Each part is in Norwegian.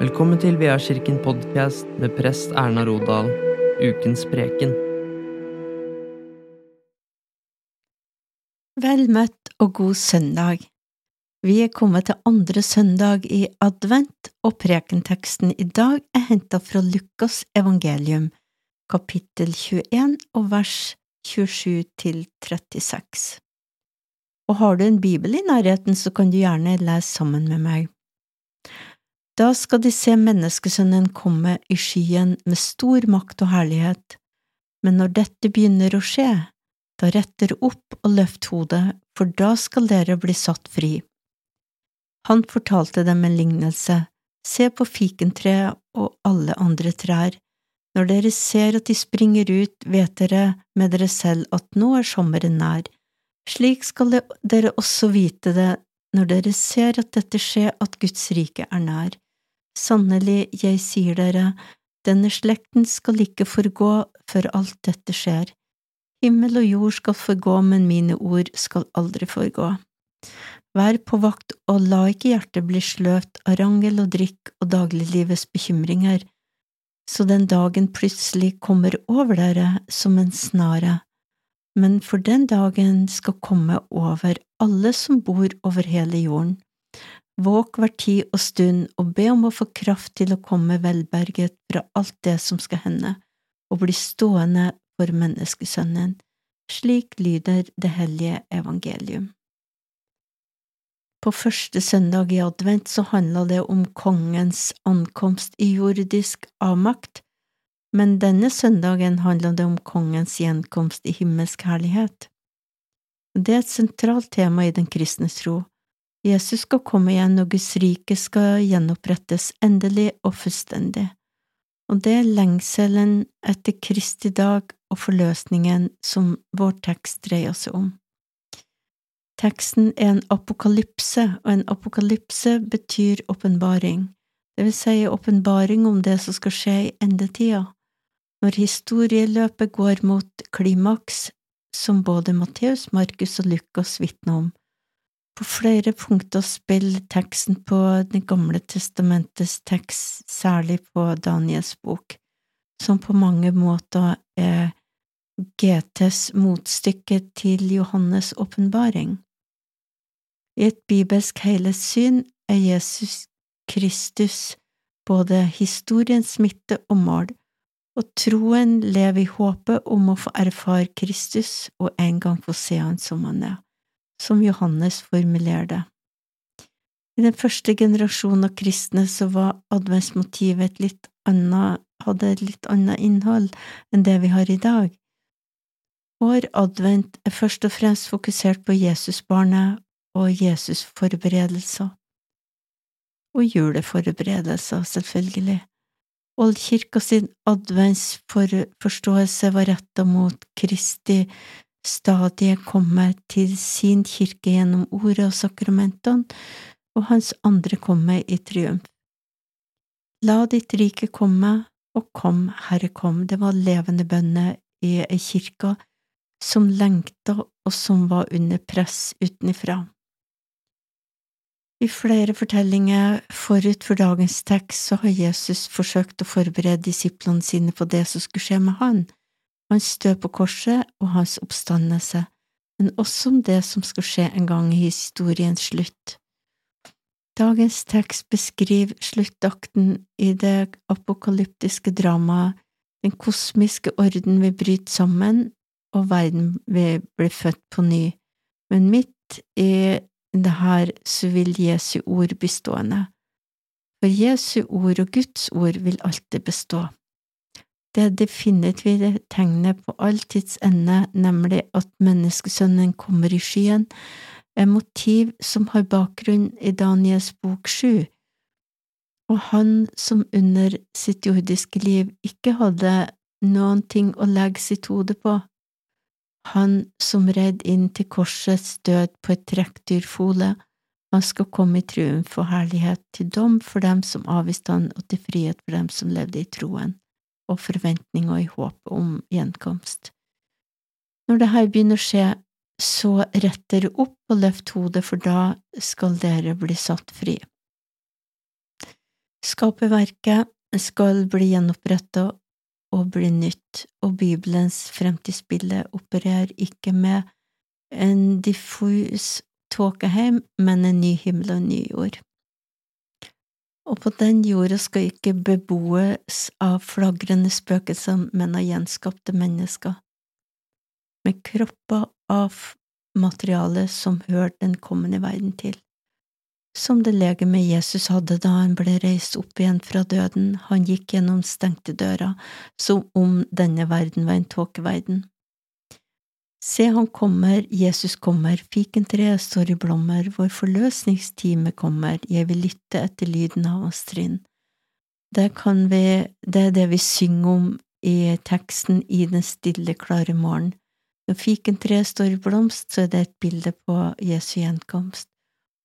Velkommen til Kirken podkast med prest Erna Rodal, ukens preken. Vel møtt og god søndag. Vi er kommet til andre søndag i advent, og prekenteksten i dag er hentet fra Lukas evangelium, kapittel 21 og vers 27 til 36. Og har du en bibel i nærheten, så kan du gjerne lese sammen med meg. Da skal de se menneskesønnen komme i skyen med stor makt og herlighet, men når dette begynner å skje, da retter opp og løft hodet, for da skal dere bli satt fri. Han fortalte dem en lignelse, se på fikentreet og alle andre trær, når dere ser at de springer ut, vet dere med dere selv at nå er sommeren nær. Slik skal dere også vite det når dere ser at dette skjer, at Guds rike er nær. Sannelig, jeg sier dere, denne slekten skal ikke forgå før alt dette skjer. Himmel og jord skal forgå, men mine ord skal aldri forgå. Vær på vakt og la ikke hjertet bli sløvt av rangel og drikk og dagliglivets bekymringer, så den dagen plutselig kommer over dere som en snare, men for den dagen skal komme over alle som bor over hele jorden. Våk hver tid og stund og be om å få kraft til å komme velberget fra alt det som skal hende, og bli stående for menneskesønnen. Slik lyder det hellige evangelium. På første søndag i advent så handla det om kongens ankomst i jordisk avmakt, men denne søndagen handla det om kongens gjenkomst i himmelsk herlighet. Det er et sentralt tema i den kristne tro, Jesus skal komme igjen, og Guds rike skal gjenopprettes endelig og fullstendig. Og det er lengselen etter Kristi dag og forløsningen som vår tekst dreier seg om. Teksten er en apokalypse, og en apokalypse betyr åpenbaring, det vil si åpenbaring om det som skal skje i endetida, når historieløpet går mot klimaks, som både Matteus, Markus og Lukas vitner om på flere punkter spiller teksten på Det gamle testamentets tekst, særlig på Daniels bok, som på mange måter er GTs motstykke til Johannes' åpenbaring. I et bibelsk helhetssyn er Jesus Kristus både historiens midte og mål, og troen lever i håpet om å få erfare Kristus og en gang få se han som han er som Johannes formulerer det. I den første generasjonen av kristne så var adventsmotivet et litt annet, hadde et litt annet innhold enn det vi har i dag. Vår advent er først og fremst fokusert på Jesusbarnet og Jesus-forberedelser. Og juleforberedelser, selvfølgelig. Oldkirka sin adventsforståelse var retta mot Kristi stadig komme til sin kirke gjennom ordet og sakramentene, og hans andre komme i triumf. La ditt rike komme, og kom, Herre, kom, det var levende bønner i ei kirke som lengta og som var under press utenfra. I flere fortellinger forut for dagens tekst så har Jesus forsøkt å forberede disiplene sine på det som skulle skje med han, hans død på korset og hans oppstandelse, men også om det som skal skje en gang i historiens slutt. Dagens tekst beskriver sluttakten i det apokalyptiske dramaet, den kosmiske orden vil bryte sammen, og verden vil bli født på ny, men midt i det her så vil Jesu ord bli stående, for Jesu ord og Guds ord vil alltid bestå. Det definitive tegnet på all tids ende, nemlig at menneskesønnen kommer i skyen, er motiv som har bakgrunn i Daniels bok sju, og han som under sitt jordiske liv ikke hadde noen ting å legge sitt hode på, han som redd inn til korsets død på et trekkdyrfole, han skal komme i triumf og herlighet til dom for dem som avviste han, og til frihet for dem som levde i troen og forventning og i håp om gjenkomst. Når det her begynner å skje, så rett dere opp og løft hodet, for da skal dere bli satt fri. Skaperverket skal bli gjenoppretta og bli nytt, og Bibelens fremtidsbilde opererer ikke med en diffus tåkeheim, men en ny himmel og en ny jord. Og på den jorda skal ikke beboes av flagrende spøkelser, men av gjenskapte mennesker, med kropper av materiale som hører den kommende verden til. Som det legemet Jesus hadde da han ble reist opp igjen fra døden, han gikk gjennom stengte dører, som om denne verden var en tåkeverden. Se, han kommer, Jesus kommer, fikentreet står i blommer, vår forløsningstime kommer, jeg vil lytte etter lyden av hans trinn. Det, vi, det er det vi synger om i teksten I den stille, klare morgen. Når fikentreet står i blomst, så er det et bilde på Jesu gjenkomst,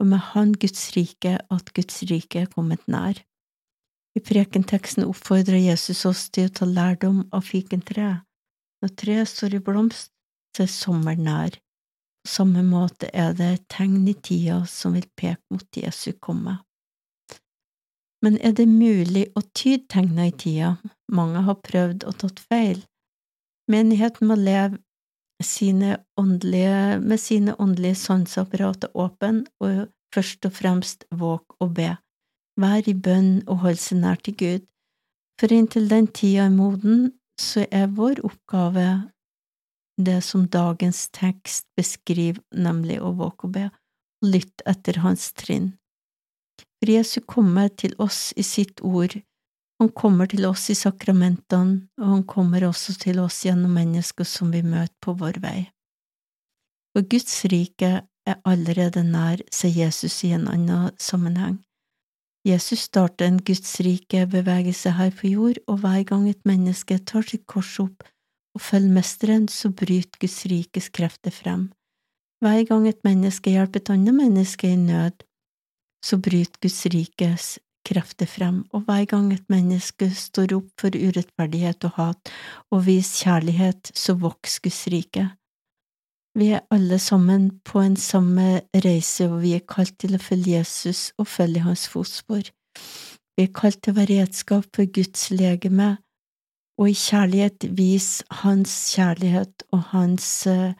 og med Han Guds rike, at Guds rike er kommet nær. I prekenteksten oppfordrer Jesus oss til å ta lærdom av fikentreet. Når treet står i blomst, er sommeren nær. På samme måte er det et tegn i tida som vil peke mot Jesu komme. Men er det mulig å tyde tegna i tida? Mange har prøvd og tatt feil. Menigheten må leve sine åndelige, med sine åndelige sanseapparater åpen, og først og fremst våg og be. Vær i bønn og hold seg nær til Gud, for inntil den tida er moden, så er vår oppgave det som dagens tekst beskriver, nemlig å våke og be, og lytte etter hans trinn. For Jesu kommer til oss i sitt ord, han kommer til oss i sakramentene, og han kommer også til oss gjennom mennesker som vi møter på vår vei. For Guds rike er allerede nær, sier Jesus i en annen sammenheng. Jesus starter en Guds rike bevegelse her på jord, og hver gang et menneske tar sitt kors opp og følger Mesteren, så bryter Guds rikes krefter frem. Hver gang et menneske hjelper et annet menneske i nød, så bryter Guds rikes krefter frem, og hver gang et menneske står opp for urettferdighet og hat og viser kjærlighet, så vokser Guds rike. Vi er alle sammen på en samme reise, og vi er kalt til å følge Jesus og følge hans fotspor. Vi er kalt til å være redskap for Guds legeme, og i kjærlighet vis hans kjærlighet og hans uh,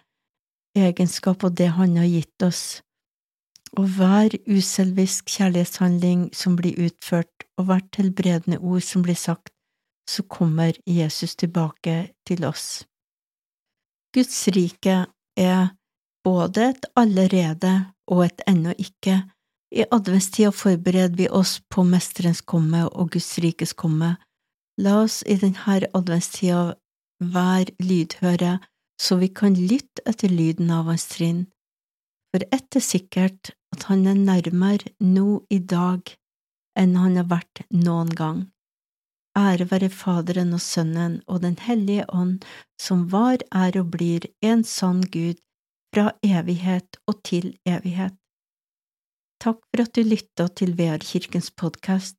egenskap og det han har gitt oss. Og hver uselvisk kjærlighetshandling som blir utført, og hvert helbredende ord som blir sagt, så kommer Jesus tilbake til oss. Guds rike er både et allerede og et ennå ikke. I adventstida forbereder vi oss på Mesterens komme og Guds rikes komme, La oss i denne adventstida være lydhøre, så vi kan lytte etter lyden av hans trinn, for ett er sikkert at han er nærmere nå i dag enn han har vært noen gang. Ære være Faderen og Sønnen og Den hellige ånd, som var, er og blir en sann Gud, fra evighet og til evighet. Takk for at du lytta til VR-kirkens podkast.